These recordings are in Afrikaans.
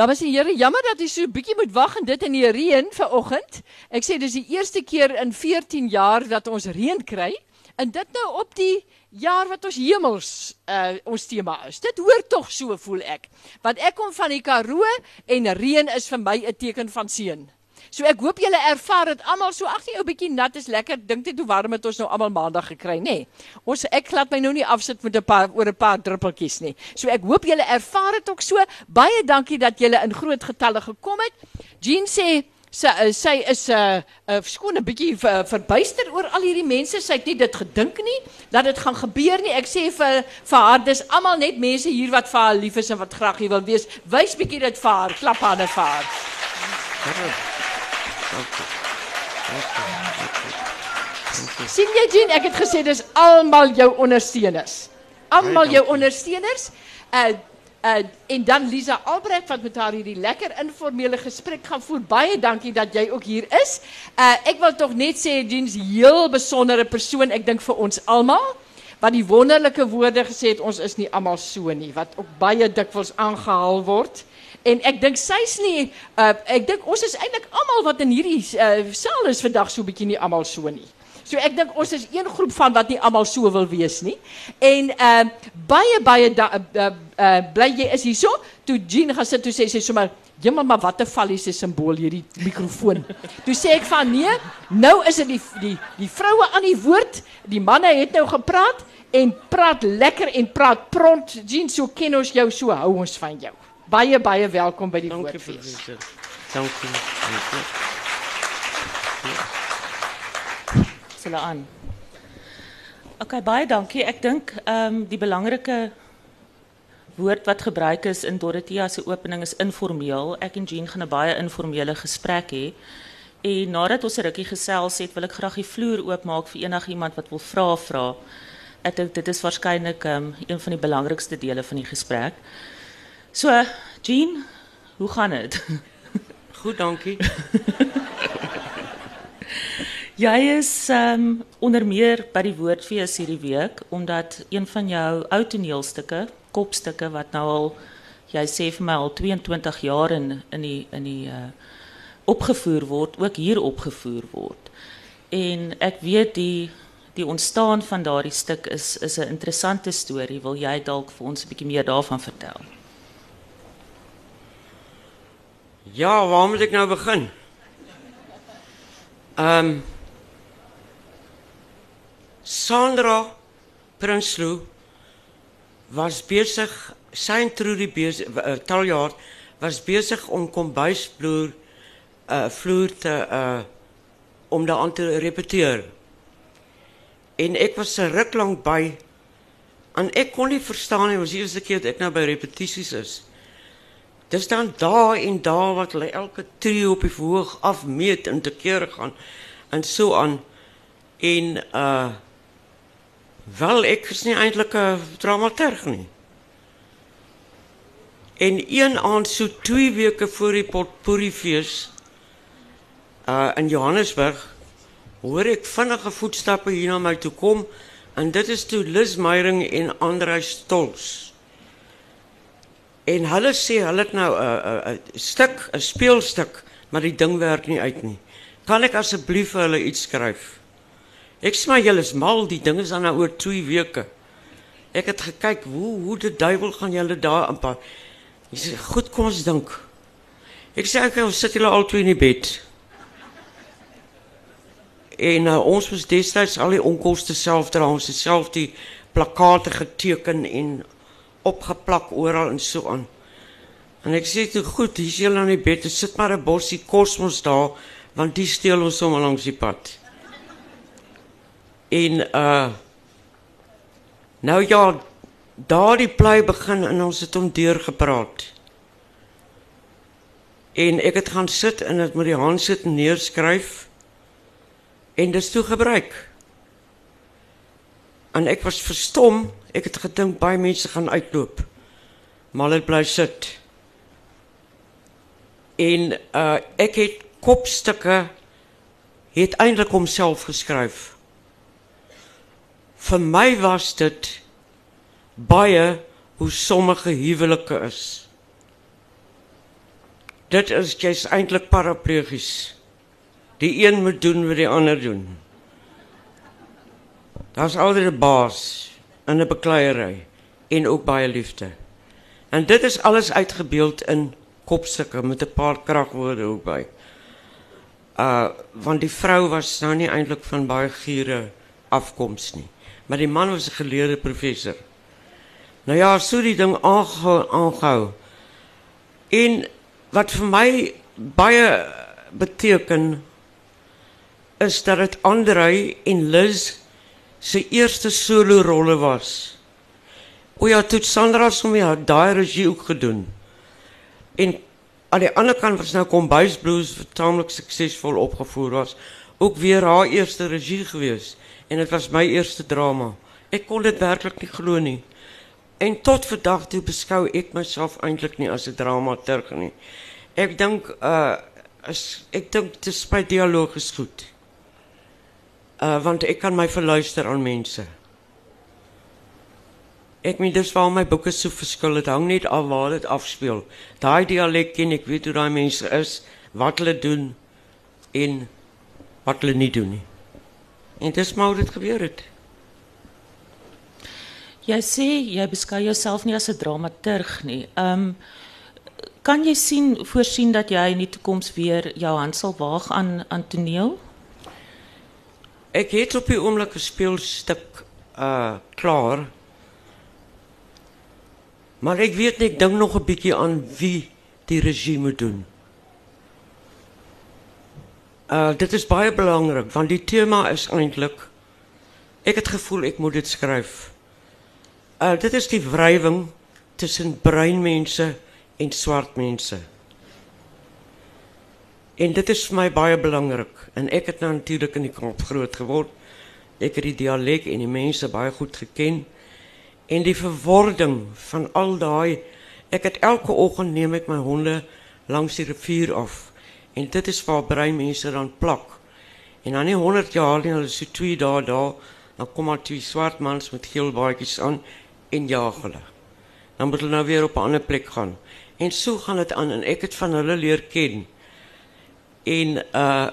Dames en here, jammer dat jy so bietjie moet wag en dit in die reën vanoggend. Ek sê dis die eerste keer in 14 jaar dat ons reën kry en dit nou op die jaar wat ons hemels uh, ons tema is. Dit hoort tog so voel ek. Want ek kom van die Karoo en reën is vir my 'n teken van seën. So ek hoop julle ervaar dit almal so ag jy ou bietjie nat is lekker. Dink net hoe warm het ons nou almal maandag gekry, nê? Nee. Ons ek laat my nou nie afsit met 'n paar oor 'n paar druppeltjies nie. So ek hoop julle ervaar dit ook so. Baie dankie dat julle in groot getalle gekom het. Jean sê sy eh, sy is 'n uh, 'n uh, skoon 'n bietjie ver, verbuister oor al hierdie mense. Sy het nie dit gedink nie dat dit gaan gebeur nie. Ek sê vir vir haar dis almal net mense hier wat vir haar lief is en wat graag hier wil wees. Wys bietjie dit vir haar. Klap hande vir haar. Ja. Sien jy Jean, ek het gesê dis almal jou ondersteuners. Almal jou ondersteuners. Uh uh en dan Lisa Albrecht wat met haar hierdie lekker informele gesprek gaan voer. Baie dankie dat jy ook hier is. Uh ek wil tog net sê Jean's heel besondere persoon, ek dink vir ons almal wat die wonderlike woorde gesê het ons is nie almal so nie wat ook baie dikwels aangehaal word. En ek dink sy's nie uh ek dink ons is eintlik almal wat in hierdie uh, saal is vandag so bietjie nie almal so nie. So ek dink ons is een groep van wat nie almal so wil wees nie. En uh baie baie da, uh, uh, bly jy is hierso. Toe Jean gaan sit toe sê sy sommer Jemma maar wat 'n falliese simbool hierdie mikrofoon. Toe sê ek van nee, nou is dit die die die vroue aan die woord. Die manne het nou gepraat en praat lekker en praat pront. Jean, so ken ons jou, so hou ons van jou baie baie welkom by die woordfees. Dankie. Dankie. Sal aan. OK, baie dankie. Ek dink ehm um, die belangrike woord wat gebruik is in Dorothea se opening is informeel. Ek en Jean gaan 'n baie informele gesprek hê. En nadat ons 'n rukkie gesels het, wil ek graag die vloer oopmaak vir enigiemand wat wil vra vra. Ek dink dit is waarskynlik um, een van die belangrikste dele van die gesprek. So, Jean, hoe gaan dit? Goed, dankie. Jy is um, onder meer by die Woordfees hierdie week omdat een van jou ou toneelstukke, kopstukke wat nou al jy sê vir my al 22 jaar in in die in die uh opgevoer word, ook hier opgevoer word. En ek weet die die ontstaan van daardie stuk is is 'n interessante storie. Wil jy dalk vir ons 'n bietjie meer daarvan vertel? Ja, waar moet ik nou beginnen? Um, Sandra Prinsloo was bezig, zijn Trudy bezig, uh, taljaar, was bezig om kombuisvloer uh, vloer te, uh, om daar aan te repeteren. En ik was er ruk lang bij. En ik kon niet verstaan, het was de eerste keer dat ik nou bij repetities is. Dis dan daar en daar wat hulle elke trio op die verhoog afmeet en te kere gaan en so aan. En uh wel ek is nie eintlik 'n dramaturg nie. En een aand so 2 weke voor die potpourri fees uh in Johannesburg hoor ek vinnige voetstappe hier na my toe kom en dit is toe Lis Meyering en Andreus Stols. En hulle sê hulle het nou 'n 'n stuk, 'n speelstuk, maar die ding werk nie uit nie. Kan ek asseblief vir hulle iets skryf? Ek sê maar julle is mal, die ding is dan nou oor 2 weke. Ek het gekyk hoe hoe die duiwel gaan julle daar aanpak. Hy sê goed, kom ons dink. Ek sê ek gaan sit julle al twee in die bed. En uh, ons was destyds al die onkoste self dra, ons het self die plakate geteken en opgeplak oral en so aan. En ek sê toe goed, hier is jy aan die bed, sit maar 'n bossie kosmos daar, want die steel ons sommer langs die pad. En uh nou ja, daardie plei begin en ons het hom deurgepraat. En ek het gaan sit en dit met die hand sit neerskryf. En dit toe gebruik. En ek was verstom Ek het gedink baie mense gaan uitloop. Maar hulle bly sit. En uh ek het kopstukke het eintlik homself geskryf. Vir my was dit baie hoe sommige huwelike is. Dit is jy's eintlik paraplegies. Die een moet doen wat die ander doen. Daar's altyd 'n baas in 'n bekleierery en ook baie liefde. En dit is alles uitgebeeld in kopstukke met 'n paar kragwoorde ook by. Uh want die vrou was nou nie eintlik van baie giere afkoms nie, maar die man was 'n geleerde professor. Nou ja, so die ding aangehou aangehou. En wat vir my baie beteken is dat dit Andrei en Liz se eerste solo rolle was. O ja, toe Sandra som ja daai regie ook gedoen. En aan die ander kant was nou Kombuis Blues taamlik suksesvol opgevoer was, ook weer haar eerste regie gewees en dit was my eerste drama. Ek kon dit werklik nie glo nie. En tot vandag toe beskou ek myself eintlik nie as 'n dramaturg nie. Ek dink uh as ek dink dit is by dialoog is goed. Uh, want ik kan mij verluisteren aan mensen. Ik meen dus waar mijn boeken zo verschillen. Het hangt niet af waar het afspeelt. Die dialect ken ik, weet hoe die mensen is, wat ze doen en wat ze niet doen. Nie. En dis maar hoe dit gebeur het. Jy sê jy beskou jouself nie as 'n dramaturg nie. Um kan jy sien voorsien dat jy in die toekoms weer jou hand sal waag aan aan toneel? Ik het op die oomblik 'n speelstuk uh klaar. Maar ek weet nie, ek dink nog 'n bietjie aan wie die regie moet doen. Uh dit is baie belangrik want die tema is eintlik ek het gevoel ek moet dit skryf. Uh dit is die wrywing tussen breinmense en swart mense. En dit is vir my baie belangrik en ek het nou natuurlik in die Kaap groot geword. Ek het die dialek en die mense baie goed geken en die verwording van al daai ek het elke oggend neem ek my honde langs die rivier af en dit is waar brein mense dan plak. En dan nie 100 jaar nie, hulle so 2 dae daar, dan kom al twee swart mans met geel baadjies aan en jaag hulle. Dan moet hulle nou weer op 'n ander plek gaan. En so gaan dit aan en ek het van hulle leer ken. En uh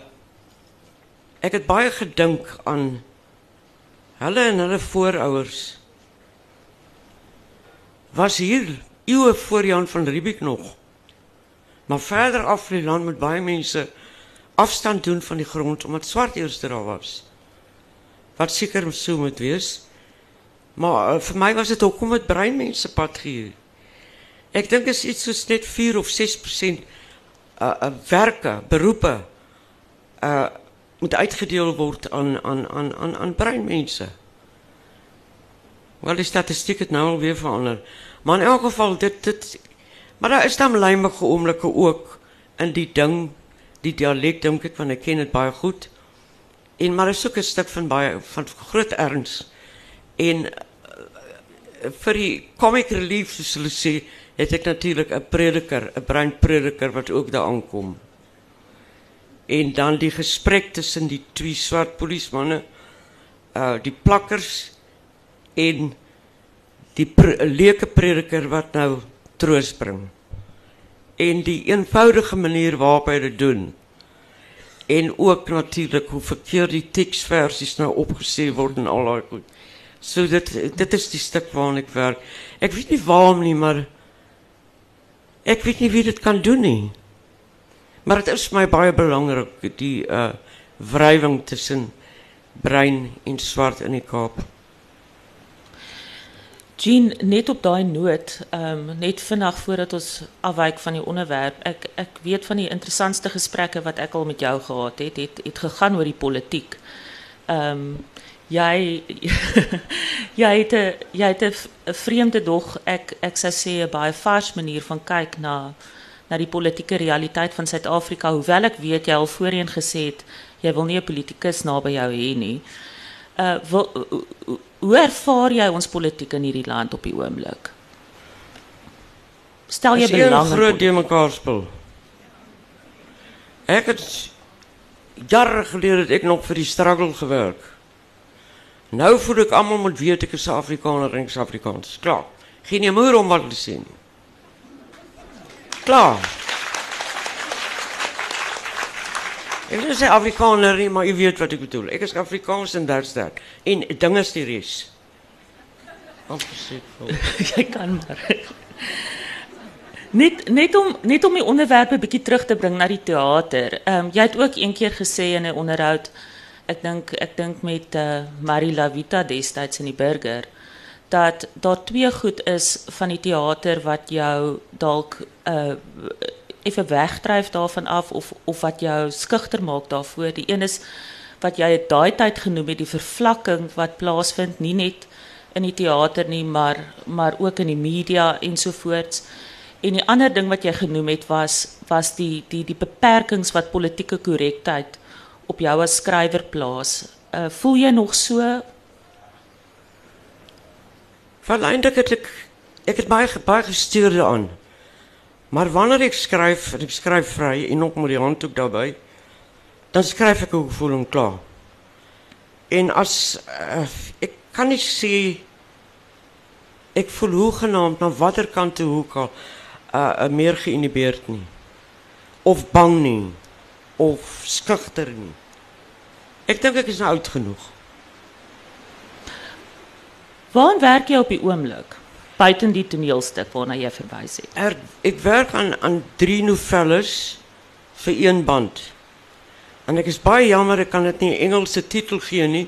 ek het baie gedink aan hulle en hulle voorouers. Was hier eeue voor Jan van Riebeeck nog. Maar verder af in die land met baie mense afstand doen van die grond omdat swart eers daar was. Wat seker so moet wees. Maar uh, vir my was dit ook om met breinmense pad hier. Ek dink is iets soos net 4 of 6% uh, uh werke, beroepe uh moet uitgedeel word aan aan aan aan aan breinmense. Wel die statistiek het nou al weer verander. Maar in elk geval dit dit maar daar is dan lymige oomblikke ook in die ding, die dialek dink ek want ek ken dit baie goed. En maar is ook 'n stuk van baie van groot erns. En vir die comic relief soos hulle sê, het ek natuurlik 'n prediker, 'n breinprediker wat ook daar aankom. En dan die gesprek tussen die twee swart polismanne, uh die plakkers en die pre leuke prediker wat nou troos bring. En die eenvoudige manier waarop hy dit doen. En ook natuurlik hoe verkeerd die teksversies nou opgesê word en al daai goed. So dit dit is die stuk waarna ek werk. Ek weet nie waarom nie, maar ek weet nie wie dit kan doen nie. Maar dit is my baie belangrik die uh wrywing tussen bruin en swart in die Kaap. Jean, net op daai noot, ehm um, net vinnig voordat ons afwyk van die onderwerp. Ek ek weet van die interessantste gesprekke wat ek al met jou gehad het, het het gegaan oor die politiek. Ehm um, jy jy het 'n jy het 'n vreemde dog ek ek sou sê 'n baie vars manier van kyk na na die politieke realiteit van Suid-Afrika, hoewel ek weet jy al voorheen gesê het jy wil nie 'n politikus naby jou hê nie. Uh wil, hoe ervaar jy ons politiek in hierdie land op die oomblik? Stel jy belang in groot de mekaar spel? Ek het jare gelede het ek nog vir die struggle gewerk. Nou voel ek almal moet weet ek is Afrikaner en Suid-Afrikaans. Klaar. Geen moer om wat te sê nie. Klaar. Ek sê Afrikaner nie, maar jy weet wat ek bedoel. Ek is Afrikaans en that's that. En dinge is die res. Afgeseker. Jy kan maar. Net net om net om die onderwerp 'n bietjie terug te bring na die teater. Ehm um, jy het ook een keer gesê in 'n onderhoud ek dink ek dink met eh uh, Marie Lavita destyds in die Burger dat daar twee goed is van die teater wat jou dalk eh uh, effe wegdryf daarvan af of of wat jou skugter maak daarvoor. Die een is wat jy daai tyd genoem het die vervlakking wat plaasvind nie net in die teater nie, maar maar ook in die media ensovoorts. En die ander ding wat jy genoem het was was die die die beperkings wat politieke korrektheid op jou as skrywer plaas. Uh voel jy nog so? Van eintlik het ek ek het baie baie gestuur daaraan. Maar wanneer ek skryf, en ek skryf vry en ook met die handdoek daarbey, dan skryf ek ook gevoel en klaar. En as uh, ek kan nie sê ek voel hoegenaamd na watter kant toe hoek al uh, meer geïnhibeerd nie. Of bang nie of nie. Ek dink ek is nou oud genoeg. Waar werk jy op die oomblik? Buiten die toneelstuk waarna jy verwys het. Er, ek werk aan aan drie novelles vir een band. En ek is baie jammer ek kan dit nie 'n Engelse titel gee nie,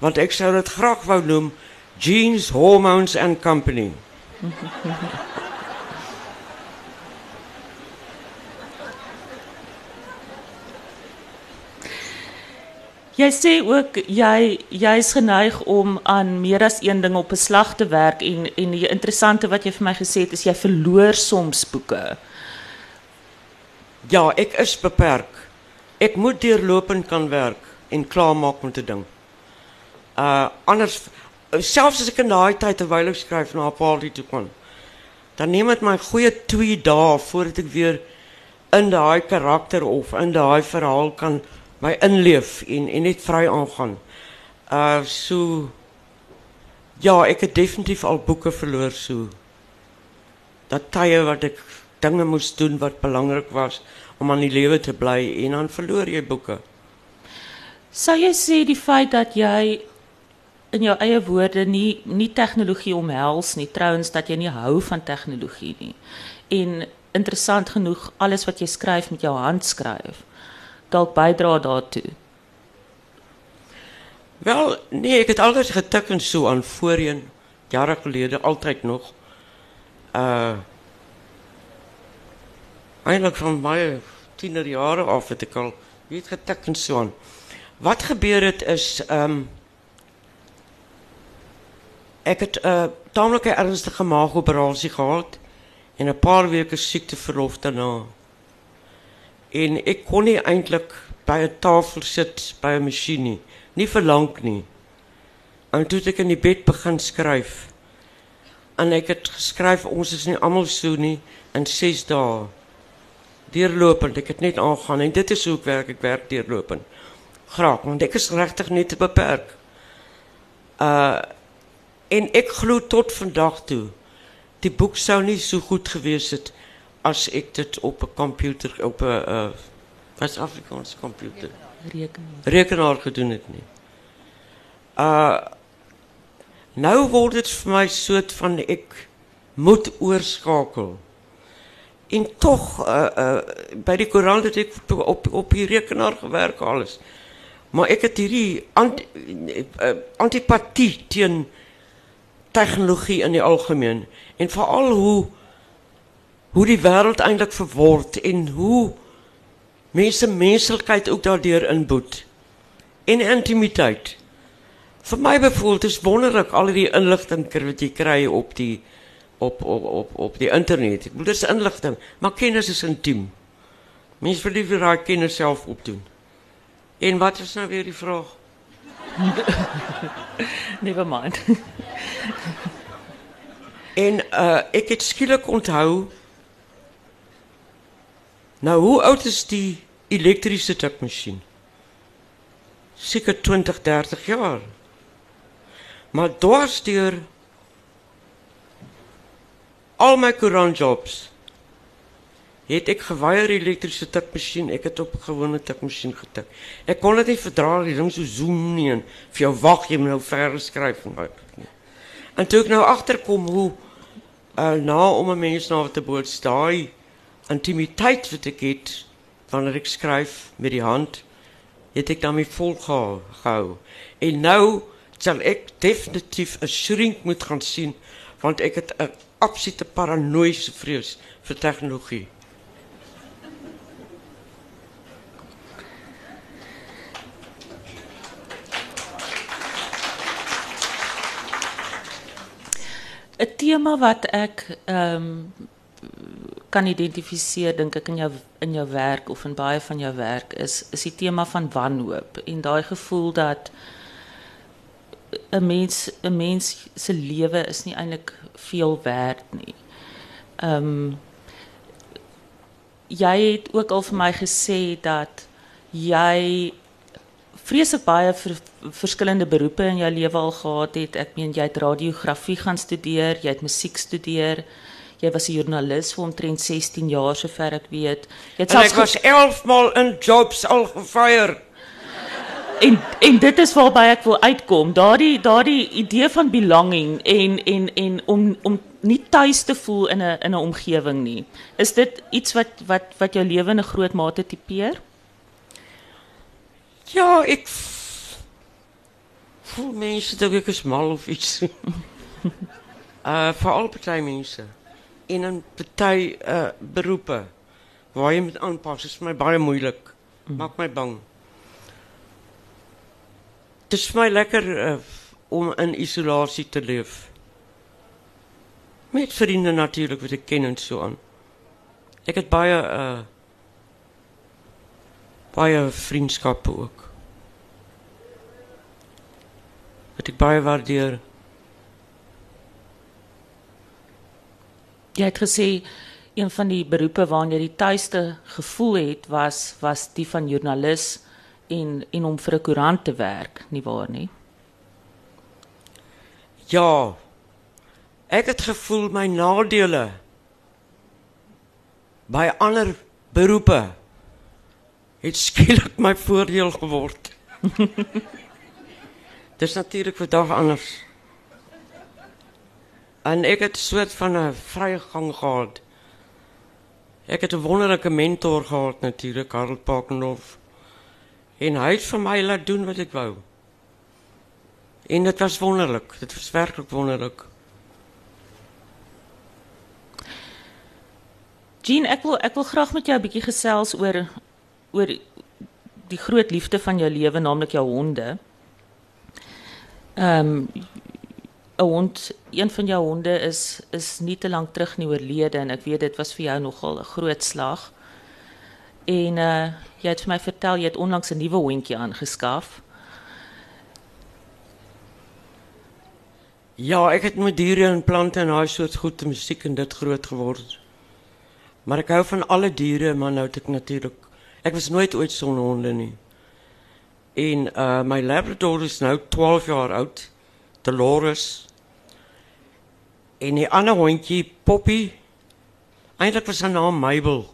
want ek sou dit graag wou noem Genes Hormones and Company. Jy sê ook jy jy's geneig om aan meer as een ding op 'n slag te werk en en die interessante wat jy vir my gesê het is jy verloor soms boeke. Ja, ek is beperk. Ek moet deurlopend kan werk en klaarmaak met 'n ding. Uh anders selfs as ek in daai tyd terwyl ek skryf na 'n party toe kon, dan neem dit my goeie 2 dae voordat ek weer in daai karakter of in daai verhaal kan my inleef en en net vry aangaan. Uh so ja, ek het definitief al boeke verloor so. Dat tye wat ek dinge moes doen wat belangrik was om aan die lewe te bly en dan verloor jy boeke. Sou jy sê die feit dat jy in jou eie woorde nie nie tegnologie omhels nie, trouens dat jy nie hou van tegnologie nie. En interessant genoeg alles wat jy skryf met jou hand skryf dalk bydra daartoe? Wel, nee, ek het altyd getik en so aan voorheen jare gelede altyd nog. Uh Eintlik van baie tienerjare af het ek al weet getik en so aan. Wat gebeur het is um, ek het 'n uh, taamlike ernstige maagoperasie gehad en 'n paar weke siekteverlof daarna en ek kon nie eintlik by 'n tafel sit by 'n masjien nie, nie vir lank nie. En toe het ek in die bed begin skryf. En ek het geskryf ons is nie almal so nie in 6 dae. Deurlopend, ek het net aangaan en dit is hoe ek werk, ek werk deurlopend. Graag, want ek is regtig net te beperk. Uh en ek glo tot vandag toe die boek sou nie so goed gewees het als ik dit op een computer, op een, uh, wat is Afrikaans computer? Rekenaar. Rekenaar gedoen het nie. Uh, nou word het vir my soort van ek moet oorskakel. En toch, uh, uh, bij die koerant het ek op, op die rekenaar gewerkt alles. Maar ik het hierdie anti, uh, antipathie teen tegnologie in die algemeen. En vooral hoe hoe die wêreld eintlik verword en hoe mense menslikheid ook daardeur inboet en intimiteit. Vir my bevoel is wonderlik al die inligting wat jy kry op die op op op op die internet. Ek bedoel dis inligting, maar kennis is intiem. Mense wil liever daai kennis self opdoen. En wat is nou weer die vraag? Never mind. en uh ek het skielik onthou nou, hoe oud is die elektrische tikmachine? Zeker 20, 30 jaar. Maar dwarsdeur al my koerantjobs het ek geweier elektriese tikmasjien, ek het op gewone tikmasjien getik. Ek kon dit nie verdra die ding so zoom nie en vir jou wag jy moet nou ver skryf en nie. En toe ek nou agterkom hoe uh, na om 'n mens na te boots daai intimiteit wat ek het wanneer ek skryf met die hand, het ek daarmee volgehou. En nou sal ek definitief 'n shrink moet gaan sien want ek het 'n absolute paranoïese vrees vir tegnologie. Een tema wat ek ehm kan identifiseer dink ek in jou in jou werk of in baie van jou werk is is die tema van wanhoop en daai gevoel dat 'n mens 'n mens se lewe is nie eintlik veel werd nie. Ehm um, jy het ook al vir my gesê dat jy vreeslik baie vir verskillende beroepe in jou lewe al gehad het. Ek meen jy het radiografie gaan studeer, jy het musiek studeer. Jy was 'n joernalis vir omtrent 16 jaar sover ek weet. Jy het en ek was 11 maal in jobs al gefire. En en dit is waarby ek wil uitkom. Daardie daardie idee van belonging en en en om om nie tuis te voel in 'n in 'n omgewing nie. Is dit iets wat wat wat jou lewe in 'n groot mate tipeer? Ja, ek voel mense dat ek is mal of iets. uh veral party mense in 'n party uh beroepe waar jy moet aanpas is vir my baie moeilik. Maak my bang. Dit is vir my lekker uh, om in isolasie te leef. Met vriende natuurlik wat ek ken en so aan. Ek het baie uh baie vriendskappe ook. Wat ek baie waardeer. Jy het gesê een van die beroepe waarna jy die tuiste gevoel het was was die van joernalis en en om vir 'n koerant te werk, nie waar nie? Ja. Ek het gevoel my nadele by ander beroepe het skielik my voordeel geword. Dis natuurlik vandag anders. En ek het soort van 'n vrye gang gehad. Ek het 'n wonderlike mentor gehad natuurlik, Karel Pakendorf. En hy het vir my laat doen wat ek wou. En dit was wonderlik. Dit was werklik wonderlik. Jean, ek wil ek wil graag met jou 'n bietjie gesels oor oor die groot liefde van jou lewe, naamlik jou honde. Ehm um, 'n hond, een van jou honde is is te lank terug nie oorlede en ek weet dit was vir jou nogal 'n groot slag. En uh jy het vir my vertel jy het onlangs 'n nuwe hondjie aangeskaf. Ja, ek het met diere en plante en daai soort goed te musiek en dit groot geword. Maar ek hou van alle diere, maar nou het ek natuurlik ek was nooit ooit sonder honde. En uh my labrador is nou 12 jaar oud. Dolores. En die ander hondjie, Poppy. Eintlik was sy naam Mabel.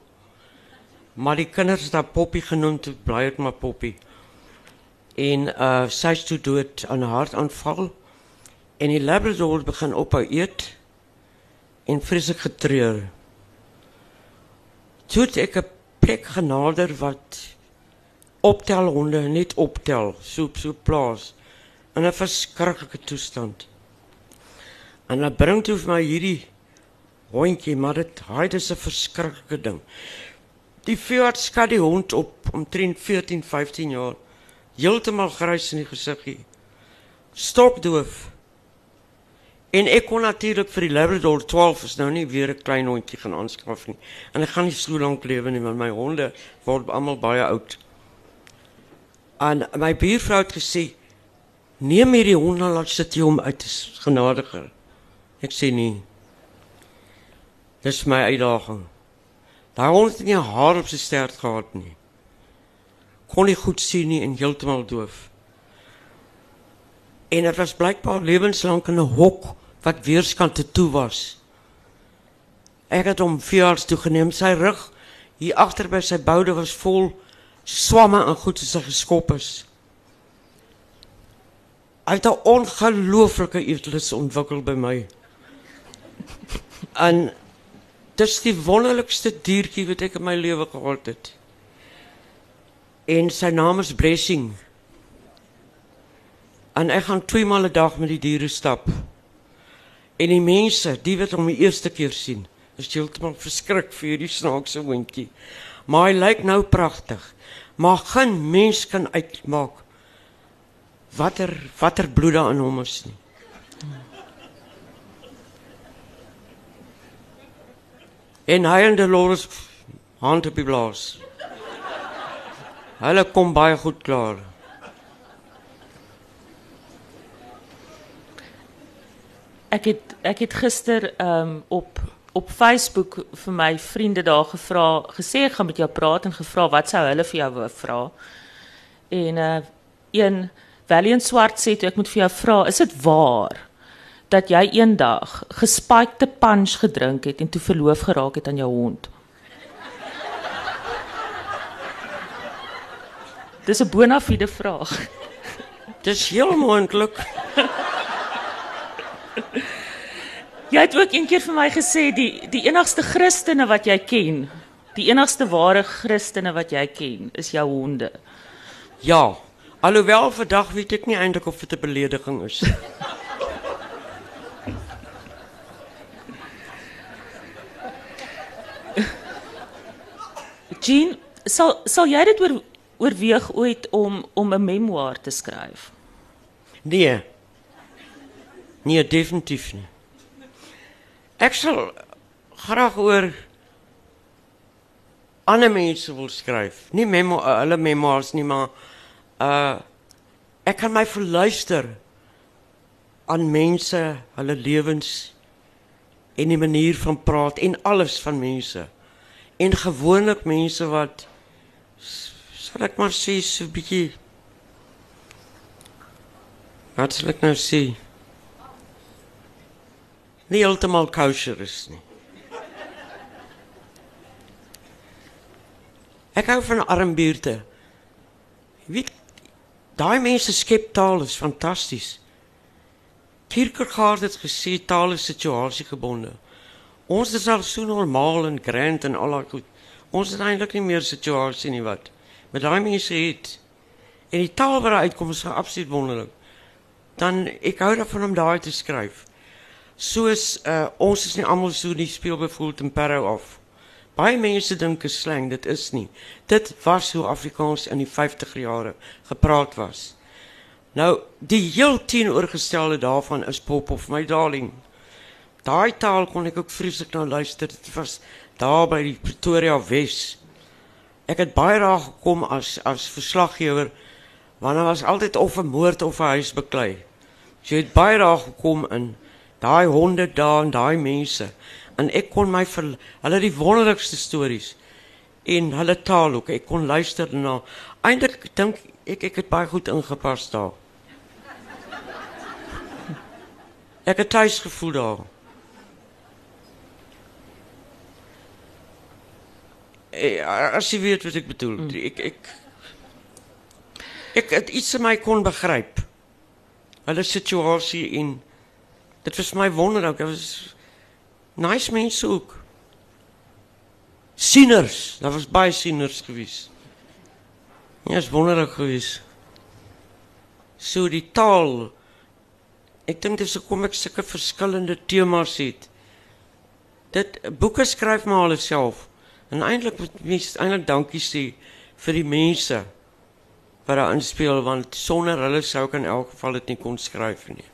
Maar die kinders het haar Poppy genoem, toe bly dit maar Poppy. En uh sy is toe dood aan 'n hartaanval. En die labrador begin ophou eet en vreeslik getreur. Toe het ek 'n plek genader wat optel honde net optel, so so plaas in 'n verskriklike toestand. En hulle bring toe vir my hierdie hondjie, maar dit hy dis 'n verskriklike ding. Die veearts skat die hond op omtrent 14, 15 jaar. Heeltemal grys in die gesiggie. Stokdoof. En ek kon natuurlik vir die Labrador 12 is nou nie weer 'n klein hondjie gaan aanskaf nie. En ek gaan nie so lank lewe nie want my honde word almal baie oud. En my buurvrou het gesê Neem hierdie hond en laat sit jy hom uit, is genadiger. Ek sê nee. Dis my uitdaging. Daai hond het nie haar op sy stert gehad nie. Kon nie goed sien nie en heeltemal doof. En dit was blykbaar lewenslank in 'n hok wat weerskant te toe was. Ek het hom veearts toe geneem, sy rug Hier agter by sy boude was vol swamme en goed soos hy geskop is. Hy het 'n ongelooflike eetlus ontwikkel by my. En dis die wonderlikste diertjie wat ek in my lewe gehad het. En sy naam is Blessing. En ek gaan twee maal 'n dag met die diere stap. En die mense, die wat hom die eerste keer sien, is heeltemal verskrik vir hierdie snaakse hondjie. Maar hy lyk nou pragtig. Maar geen mens kan uitmaak watter watter bloed daar in hom is nie. En hy en Dolores hand op die blaas. Hulle kom baie goed klaar. Ek het ek het gister ehm um, op op Facebook vir my vriende daar gevra, gesê ek gaan met jou praat en gevra wat sou hulle vir jou wou vra. En uh een Valiant Swart sê toe ek moet vir jou vra, is dit waar dat jy eendag gespikte punch gedrink het en toe verloof geraak het aan jou hond? Dis 'n bona fide vraag. Dis heel moontlik. Jy het ook een keer vir my gesê die die enigste Christene wat jy ken, die enigste ware Christene wat jy ken, is jou honde. Ja. Alhoewel vandag weet ek nie eintlik of dit 'n belediging is. Jean, sal sal jy dit oor oorweeg ooit om om 'n memoir te skryf? Nee. Nee, definitief nie. Ek sal graag oor ander mense wil skryf. Nie memo hulle memoirs nie, maar uh ek kan my verluister aan mense, hulle lewens en die manier van praat en alles van mense. En gewoonlik mense wat sal ek maar sê so 'n bietjie Wat sal ek nou sê? Nie heeltemal kosher is nie. Ek hou van armbuurte. Jy weet daai mense skep taal is fantasties. Kierkegaard het gesê taal is situasiegebonde. Ons is al so normaal en grand en al daai goed. Ons het eintlik nie meer situasie nie wat. Met daai mense het en die taal wat daar uitkom is absoluut wonderlik. Dan ek hou daarvan om daai te skryf. Soos uh ons is nie almal so nie speel byvoorbeeld in Parow af. Baie mense dink is slang, dit is nie. Dit was hoe Afrikaans in die 50er jare gepraat was. Nou, die heel teenoorgestelde daarvan is pop of my darling. Daai taal kon ek ook vreeslik nou luister. Dit was daar by die Pretoria Wes. Ek het baie daar gekom as as verslaggewer want daar was altyd of 'n moord of 'n huis beklei. So jy het baie daar gekom in daai honde daar en daai mense en ek kon my hulle die wonderlikste stories en hulle taal ook. Ek kon luister na. Eintlik dink ek ek het baie goed ingepas daar. Ek het tuis gevoel daar. Eh, As jy weet wat ek bedoel. Mm. Ek ek ek het iets in my kon begryp. Hulle situasie en dit was my wonder ook. Dit was nice mense ook. Sieners, daar was baie sieners gewees. Ja, is wonderlik gewees. So die taal. Ek dink dis hoekom ek sulke verskillende temas het. Dit boeke skryf maar alself. En eintlik moet mens eintlik dankie sê vir die mense wat daar inspel want sonder hulle sou ek in elk geval dit nie kon skryf nie.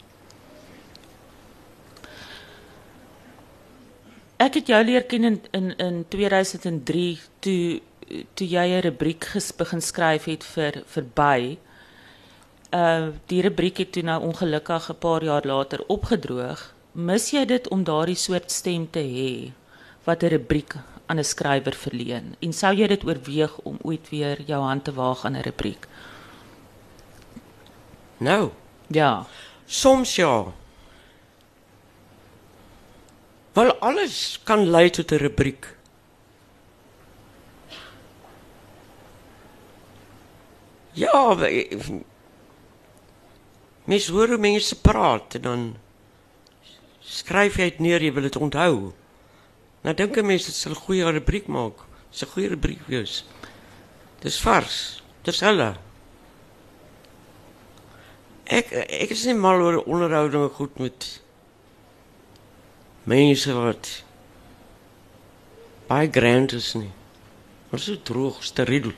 Ek het jou leer ken in in, in 2003 toe toe jy 'n rubriek ges, begin skryf het vir verby. Uh die rubriek het toe nou ongelukkig 'n paar jaar later opgedroog. Mis jy dit om daardie soort stem te hê wat 'n rubriek aan 'n skrywer verleen? En sou jy dit oorweeg om ooit weer jou hand te waag aan 'n rubriek? Nou, Ja. soms ja. Wel alles kan lei tot 'n rubriek. Ja, mens hoor hoe mense praat en dan skryf jy dit neer, jy wil dit onthou. Nou dink 'n mens dit sal 'n goeie rubriek maak. Dis 'n goeie rubriek wees. Dis vars. Dis hulle. Ek ek is nie mal oor onderhoudinge goed met mense wat baie grand is nie. Maar so droog, steriel.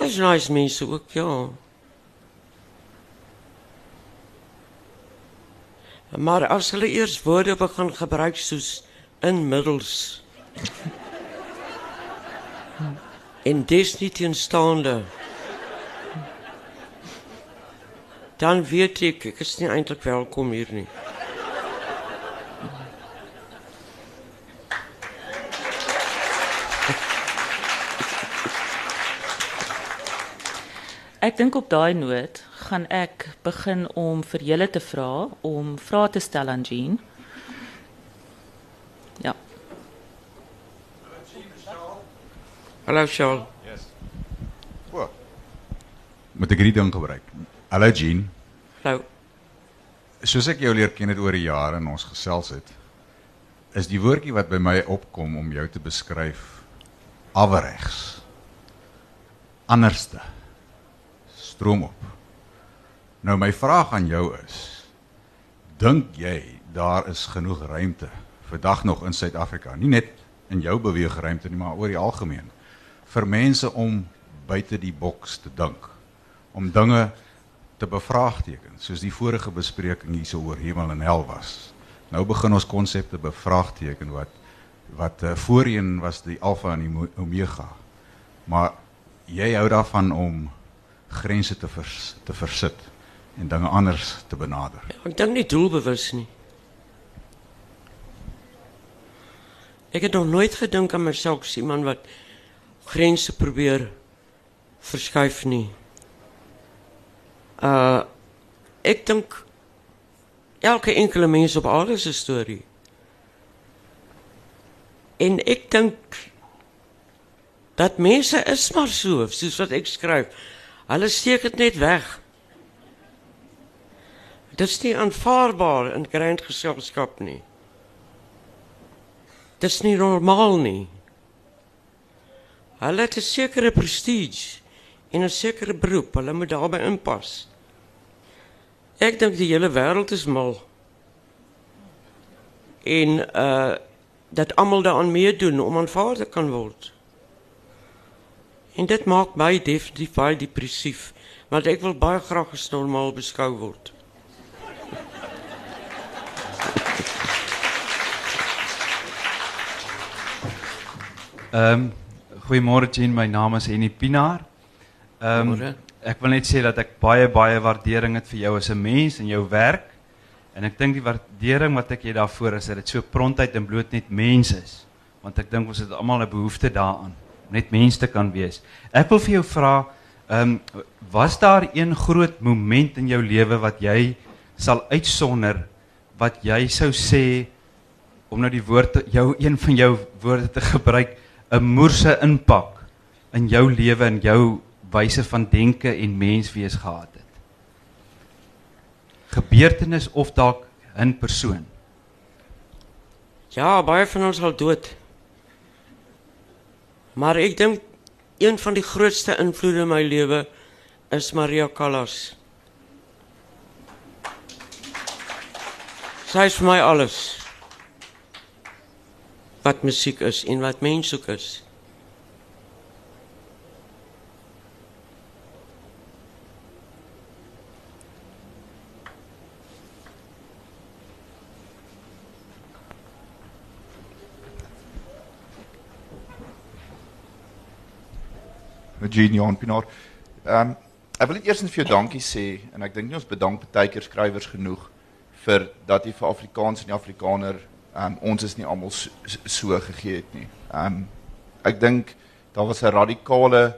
As nice mense ook, ja. Maar as hulle eers woorde begin gebruik soos inmiddels en dis nie teenstaande dan weet ek ek is nie eintlik welkom hier nie. Ek dink op daai noot gaan ek begin om vir julle te vra om vrae te stel aan Jean. Ja. Hallo Charles. O. Moet ek hierdie ding gebruik? Hallo Jean. Hallo. Soos ek jou leer ken het oor die jare en ons gesels het, is die woordjie wat by my opkom om jou te beskryf averegs. Anderste. Stroom op. Nou my vraag aan jou is: dink jy daar is genoeg ruimte vandag nog in Suid-Afrika, nie net in jou beweegruimte nie, maar oor die algemeen vir mense om buite die boks te dink, om dinge te bevraagteken, soos die vorige bespreking hierso oor hemel en hel was. Nou begin ons konsepte bevraagteken wat wat uh, voorheen was die alfa en die omega. Maar jy hou daarvan om grense te vers, te versit en dinge anders te benader. Ek dink nie doelbewus nie. Ek het nog nooit gedink aan myself as iemand wat grense probeer verskuif nie. Uh ek dink elke enkele mens op aarde se storie. En ek dink dat mense is maar so, soos wat ek skryf. Hulle steek dit net weg. Dit is nie aanvaarbaar in grand geselskap nie. Dit is nie normaal nie. Hulle het 'n sekere prestige en 'n sekere beroep. Hulle moet daarbey inpas. Ek dink die hele wêreld is mal. En uh dat almal daaraan meedoen om aanvaar te kan word. En dit maak my definitief baie depressief, want ek wil baie graag as normaal beskou word. Ehm um, goeiemôre Jean, my naam is Henny Pinaar. Ehm um, ek wil net sê dat ek baie baie waardering het vir jou as 'n mens en jou werk. En ek dink die waardering wat ek jy daarvoor is dat dit so prontuit en bloot net mens is. Want ek dink ons het almal 'n behoefte daaraan net mens te kan wees. Ek wil vir jou vra, ehm um, was daar een groot moment in jou lewe wat jy sal uitsonder wat jy sou sê om nou die woord jou een van jou woorde te gebruik 'n moerse impak in jou lewe en jou wyse van denke en menswees gehad het. Gebeurtenis of dalk 'n persoon. Ja, baie van ons al dood. Maar ek dink een van die grootste invloede in my lewe is Maria Callas. Sy is vir my alles. Wat musiek is en wat mens ook is. Eugene Jan Pinaar. Ehm um, ek wil net eers vir jou dankie sê en ek dink nie ons bedank baie keer skrywers genoeg vir dat jy vir Afrikaans en die Afrikaner ehm um, ons is nie almal so, so gegee het nie. Ehm um, ek dink daar was 'n radikale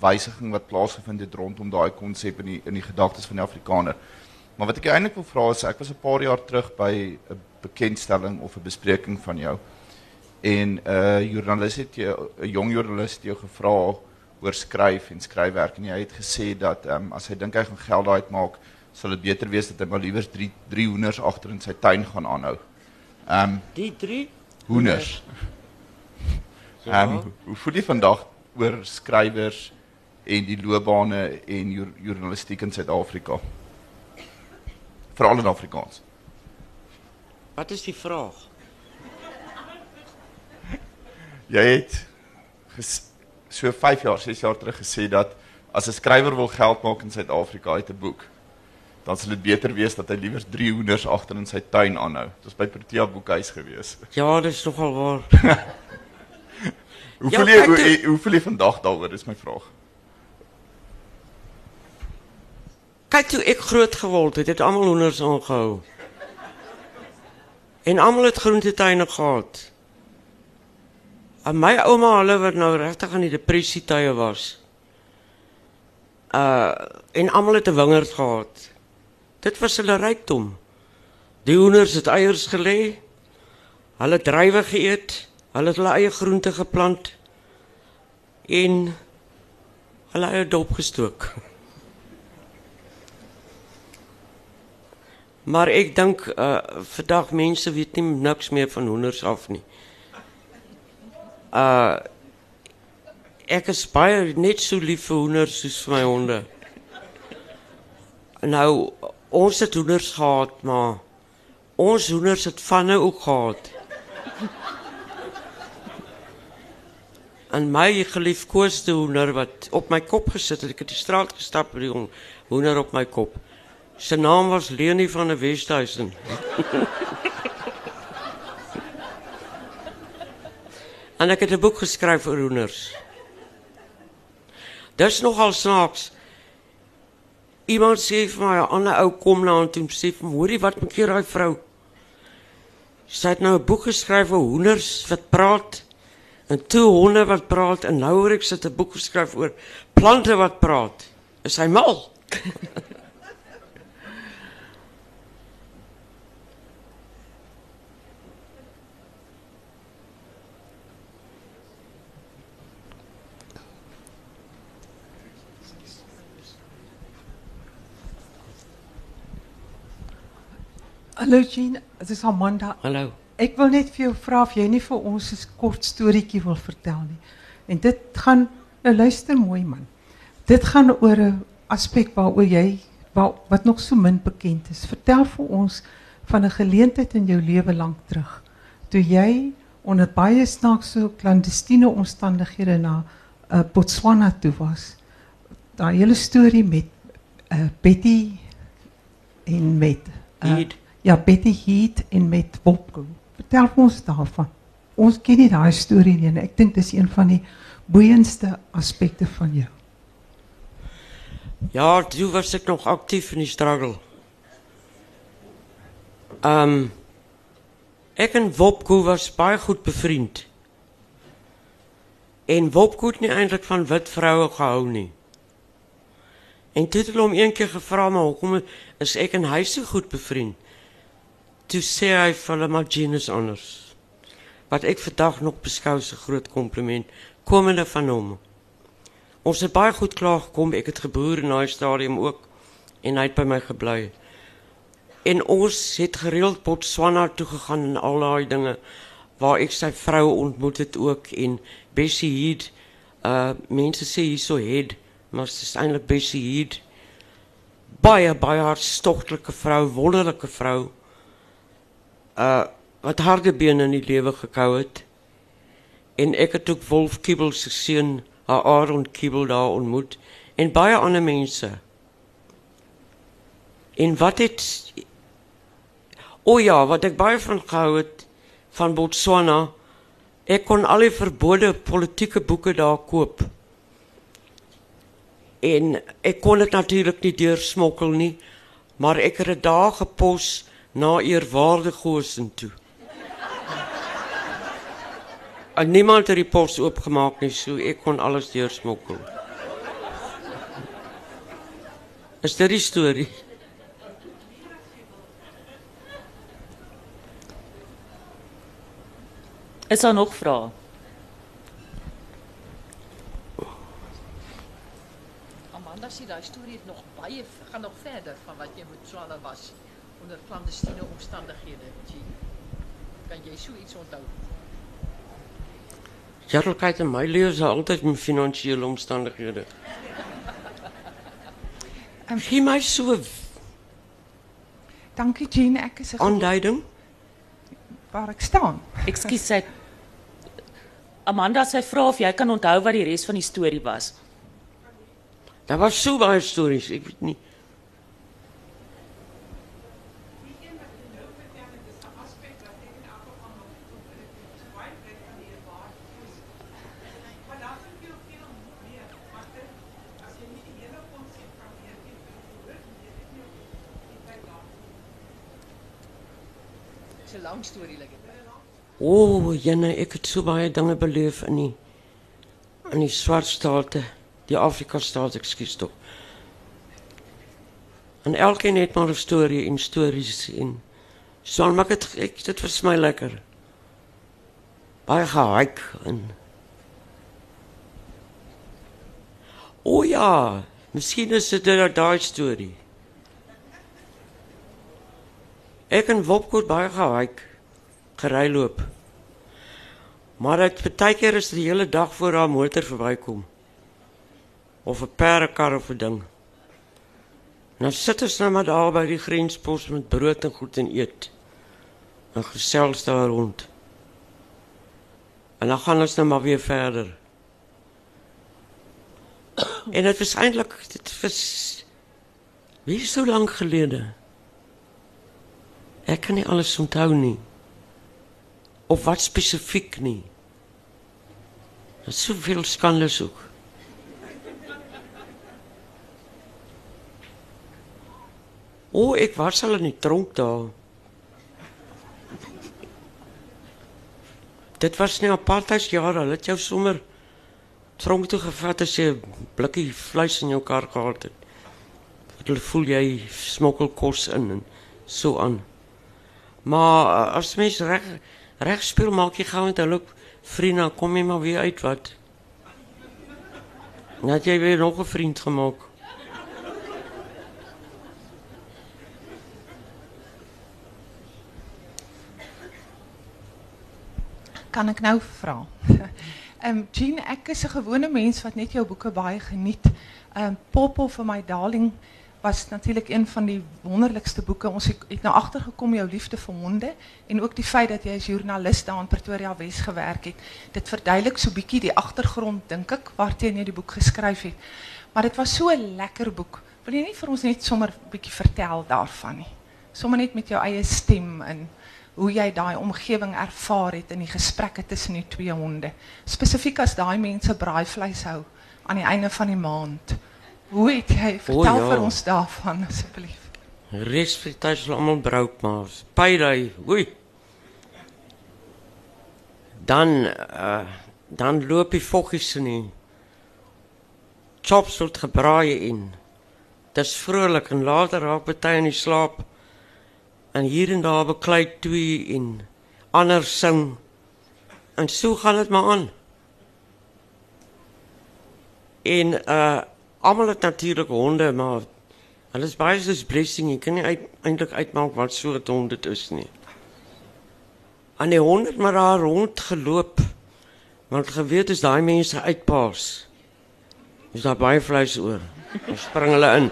wysiging wat plaasgevind het rondom daai konsep in die in die gedagtes van die Afrikaner. Maar wat ek eintlik wil vra is ek was 'n paar jaar terug by 'n bekendstelling of 'n bespreking van jou en 'n uh, joernalis het jou 'n jong joernalis het jou gevra oor skryf en skryfwerk en hy het gesê dat ehm um, as hy dink hy gaan geld daai uitmaak, sal dit beter wees dat hy maar liewer 3 3 hoenders agter in sy tuin gaan aanhou. Ehm um, Die drie? hoenders. Ehm um, hoe voel jy vandag oor skrywers en die loopbane en joer, journalistiek in Suid-Afrika? Veral in Afrikaans. Wat is die vraag? Jy het ges, so 5 jaar, 6 jaar terug gesê dat as 'n skrywer wil geld maak in Suid-Afrika uit 'n boek, dan sal dit beter wees dat hy liewer 3 hoenders agter in sy tuin aanhou. Dit was by Protea Boekhuis gewees. Ja, dit is nogal waar. Hoe Ja, voel jy kyk hoe, hoe voel jy vandag daaroor? Dis my vraag. Kyk toe ek groot geword het, het almal hoenders aangehou. En almal het groentetuine gehad. En my ouma, hulle wat nou regtig aan die depressietye was. Uh en almal het 'n wingerd gehad. Dit was hulle rykdom. Die hoenders het eiers gelê. Hulle druiwe geëet. Hulle het hulle eie groente geplant en hulle eie dop gestook. Maar ek dink uh vandag mense weet nie niks meer van hoenders af nie. Uh ek is baie net so lief vir hoenders soos vir my honde. Nou ons het hoenders gehad, maar ons hoenders het vanne ook gehad. En my geliefkoeste hoender wat op my kop gesit het, ek het die straat gestap met die hoender op my kop. Sy naam was Leonie van der Westhuizen. en ek het 'n boek geskryf oor hoenders. Dis nogal snaaks. Iemand sê vir my 'n ander ou kom na en toe sê vir my, hoorie wat maak jy daai vrou? Sy het nou 'n boek geskryf oor hoenders wat praat en toe honde wat praat en nou hoor ek sit 'n boek geskryf oor plante wat praat. Is hy mal? Hallo Jean, dit is Amanda. Hallo. Ek wil net vir jou vra of jy nie vir ons 'n kort storieetjie wil vertel nie. En dit gaan nou luister mooi man. Dit gaan oor 'n aspek waaroor jy waar, wat nog so min bekend is. Vertel vir ons van 'n geleentheid in jou lewe lank terug toe jy onder baie snaakse klandestiene omstandighede na uh, Botswana toe was. Daai hele storie met uh, Betty en met uh. Ja, Betty Heat en met Bobko. Vertel ons daarvan. Ons ken nie daai storie nie en ek dink dis een van die boeiendste aspekte van jou. Ja, toe was ek nog aktief in die struggle. Ehm um, ek en Wopko was baie goed bevriend. En Wopko het nie eintlik van wit vroue gehou nie. En toe het hom een keer gevra maar hoekom is ek en hy so goed bevriend? Toe sê hy vir hulle maar Jean is anders. Wat ek vandag nog beskou as 'n groot kompliment komende van hom. Ons het baie goed klaar gekom. Ek het geboer in daai stadium ook en hy het by my gebly. En ons het gereeld Botswana toe gegaan en al daai dinge waar ek sy vrou ontmoet het ook en Bessie Heed. Uh mense sê hierso het, maar dit is eintlik Bessie Heed. Baie baie hartstogtelike vrou, wonderlike vrou. Uh wat harde bene in die lewe gekou het. En ek het ook Wolf Kiebel se seun, haar Aaron Kiebel daar ontmoet en baie ander mense. En wat het O ja, wat ek baie van gehou het van Botswana, ek kon al die verbode politieke boeke daar koop. En ek kon dit natuurlik nie deursmokkel nie, maar ek het dit daar gepos na eerwaarde Gosen toe. En niemand het die pos oopgemaak nie, so ek kon alles deursmokkel. Is dit die storie? Is daar nog vrae? Amanda sê daai storie het nog baie gaan nog verder van wat jy met Swana was onder clandestine omstandighede. Jean. Kan jy so iets onthou? Jarlikheid in my lewe is altyd met finansiële omstandighede. Um, Gee my so Dankie Jean, ek is 'n aanduiding. waar ek staan. Ekskuus sy Amanda sy vra of jy kan onthou wat die res van die storie was. Daar was so baie stories, ek weet nie. Dis 'n lang storie lyk dit. O, oh, jene, ek het so baie dinge beleef in die in die swart state, die Afrika state, ekskuus tog. En elkeen het maar 'n storie en stories en so maak dit ek dit was my lekker. Baie gehike en O oh, ja, miskien is dit daai daai storie. Ek en Wopko het baie gehike, gery loop. Maar dit baie keer is die hele dag voor haar motor verbykom. Of 'n perdekar of 'n ding. Nou sit ons nou maar daar by die grenspos met brood en goed en eet. En gesels daar rond. En dan gaan ons nou maar weer verder. En dit was eintlik dit was wie so lank gelede. Ek kan nie alles onthou nie. Of wat spesifiek nie. Daar's soveel skandes ook. O, oh, ek was al in die tronk daar. Dit was nie apartheidsjare, hulle het jou sommer tronk toe gevat as jy 'n blikkie vleis in jou kar gehad het. Hulle voel jy smokkel kos in en so aan. Maar uh, as mens reg reg speel maak jy gou met hulle ook vriende, kom jy maar weer uit wat. Net jy weer nog 'n vriend gemaak. Kan ek nou vra? Ehm um, Jean, ek is 'n gewone mens wat net jou boeke baie geniet. Um, Poppel vir my darling was natuurlik een van die wonderlikste boeke. Ons het, het nou agtergekom jou liefde vir honde en ook die feit dat jy as joernalis daar in Pretoria Wes gewerk het. Dit verduidelik so bietjie die agtergrond dink ek waarteen jy die boek geskryf het. Maar dit was so 'n lekker boek. Wil jy nie vir ons net sommer 'n bietjie vertel daarvan nie? Sommer net met jou eie stem en hoe jy daai omgewing ervaar het in die gesprekke tussen die twee honde. Spesifiek as daai mense braaivleis hou aan die einde van die maand. Hoe het jy vertel ja. vir ons daarvan asseblief? Resfrituis is almal brouk maar payday. Oei. Dan uh, dan loop die voggies in die chops word gebraai in. Dis vrolik en later raak party in die slaap. En hier en daar beklei twee en ander sing. En so gaan dit maar aan. En uh almal het natuurlik honde, maar hulle is baie soos blessing. Jy kan nie uit, eintlik uitmaak wat soort hond dit is nie. En die hond het maar daar rond geloop. Want geweet is daai mense uitpaas. Is daar baie vleis oor. Dan spring hulle in.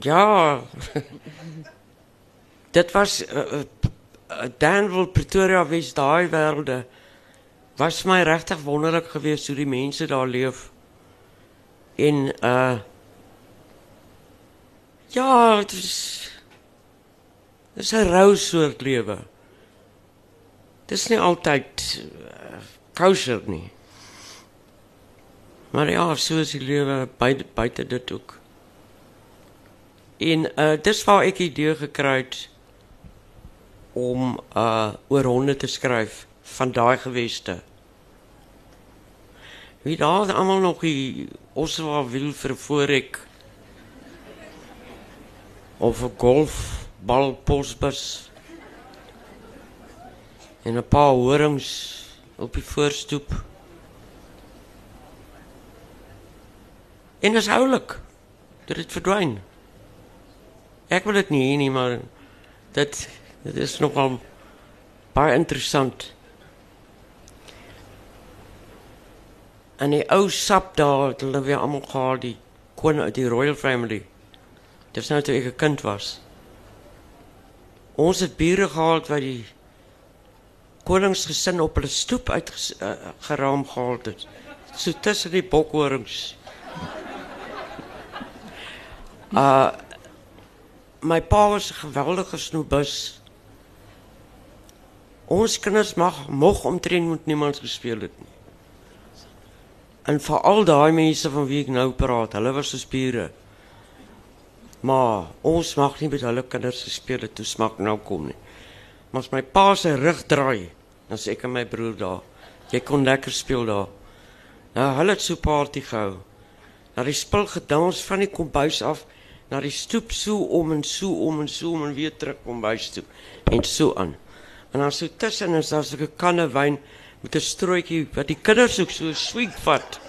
Ja. Dit was uh, Danville Pretoria Wes daai wêrelde was my regtig wonderlik geweest hoe die mense daar leef. En uh ja, dit is dis 'n rou soort lewe. Dis nie altyd uh, kosher nie. Maar ja, so is die lewe buite buite dit ook. En uh dis waar ek die idee gekry het om uh oor honde te skryf van daai geweste. Wie daar almal nog die Oswa wil vir voorek of 'n golfbal posbus. en 'n paar horings op die voorstoep. En is oulik. Dit het verdwyn. Ek wil dit nie hê nie, maar dit dit is nogal baie interessant. En die ou sap daar, het hulle weer almal gehad die koning uit die royal family. Dis nou toe ek 'n kind was. Ons het bure gehad wat die koningsgesin op hulle stoep uit uh, geraam gehaal het. So tussen die bokhorings. Uh my pa was 'n geweldige snoebus. Ons kinders mag mog omtrent met niemand gespeel het nie. En veral daai mense van wie ek nou praat, hulle was so spiere. Maar ons mag nie met hulle kinders gespeel het toe smak nou kom nie. Maar as my pa se rug draai, dan sê ek aan my broer daar, jy kon lekker speel daar. Nou hulle het so party gehou. Na die spul gedans van die kombuis af na die stoep so om en so om en so om en weer terug kombuis toe en so aan. En dan so tussen is daar so 'n kanne wyn met 'n strooitjie wat die kinders ook so sweet vat.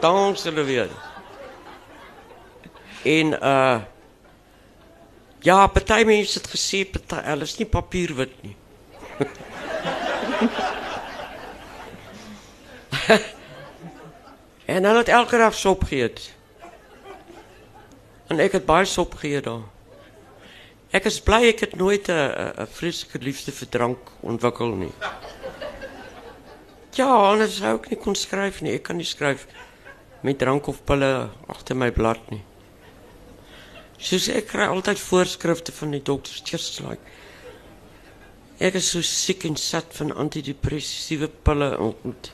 Dans hulle weer. En uh ja, party mense het gesê party hulle is nie papierwit nie. en hulle het elke dag sop geëet. En ek het baie sop geëet daar. Ek is bly ek het nooit 'n 'n vreeslike liefde vir drank ontwikkel nie. Ja, anders sou ek nie kon skryf nie. Ek kan nie skryf met drank of pille agter my blad nie. Soos ek kry altyd voorskrifte van die dokters just like. Ek is so siek en sat van antidepressiewe pille ontmoet.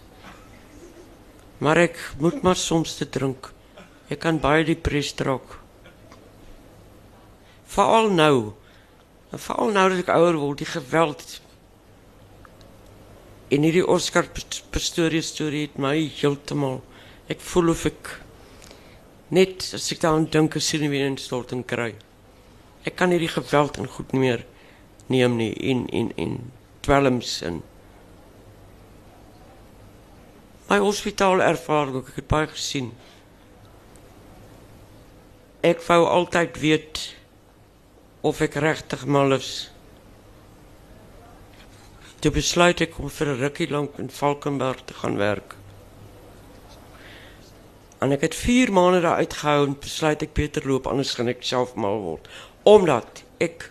Maar ek moet maar soms te drink. Ek kan baie depressief raak. Veral nou. Veral nou dat ek ouer word, die geweld. En hierdie Oscar Pistorius storie het my heeltemal ek voel of ek net as ek daaraan dink as sien weer 'n storting kry. Ek kan hierdie geweld en goed nie meer neem nie en en en dwelms en my hospitaal ervaring ek het baie gesien. Ek wou altyd weet of ek regtig mal is. Toe besluit ek om vir 'n rukkie lank in Valkenberg te gaan werk. En ek het 4 maande daar uitgehou en besluit ek beter loop anders gaan ek self mal word omdat ek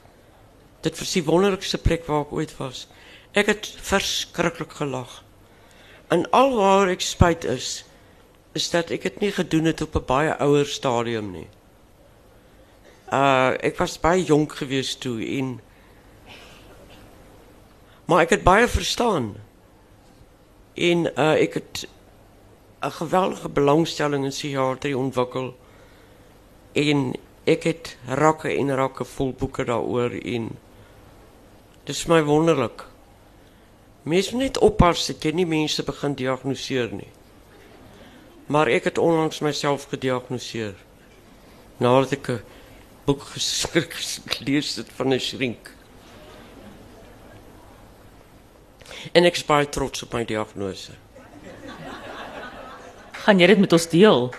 dit vir die wonderlikste plek waar ek ooit was. Ek het verskriklik gelag. En alwaar ek spyt is is dat ek dit nie gedoen het op 'n baie ouer stadium nie. Uh ek was baie jonk gewees toe en maar ek het baie verstaan. En uh ek het 'n geweldige belangstelling in psigiatrie ontwikkel. En ek het rakke en rakke vol boeke daaroor en dis my wonderlik. Mense moet net oppas dat jy nie mense begin diagnoseer nie. Maar ek het onlangs myself gediagnoseer nadat ek 'n boek geskryf gelees het van 'n shrink. En ek is baie trots op my diagnose. Gaan jy dit met ons deel?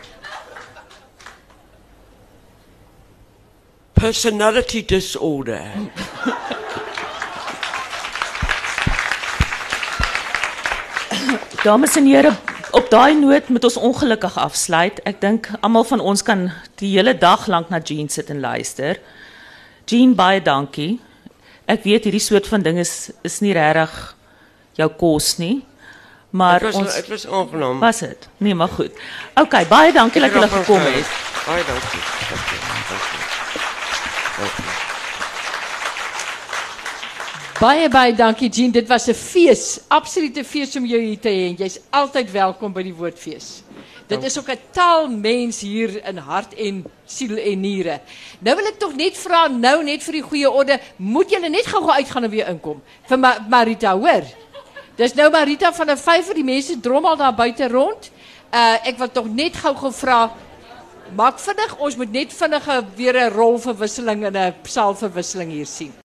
Personality disorder. Dames en here, op daai noot moet ons ongelukkig afsluit. Ek dink almal van ons kan die hele dag lank na Jean sit en luister. Jean, baie dankie. Ek weet hierdie soort van ding is is nie regtig jou kos nie. Maar Dit was ons dit was aangenaam. was dit. Nee, maar goed. OK, baie dankie dat het julle nog gekom het. Baie dankie. Dankie. dankie. dankie. Baie baie dankie Jean, dit was 'n fees, absolute fees om jou hier te hê. Jy's altyd welkom by die Woordfees. Dit is ook 'n taalmens hier in hart en siel en niere. Nou wil ek tog net vra nou net vir die goeie orde, moet julle net gou-gou uitgaan en weer inkom vir Ma Marita, hoor? Dis nou Marita van 'n vyfer, die mense drommel daar buite rond. Uh ek wil tog net gou-gou vra maak vinnig, ons moet net vinnige weer 'n rolverwisseling en 'n psalmverwisseling hier sien.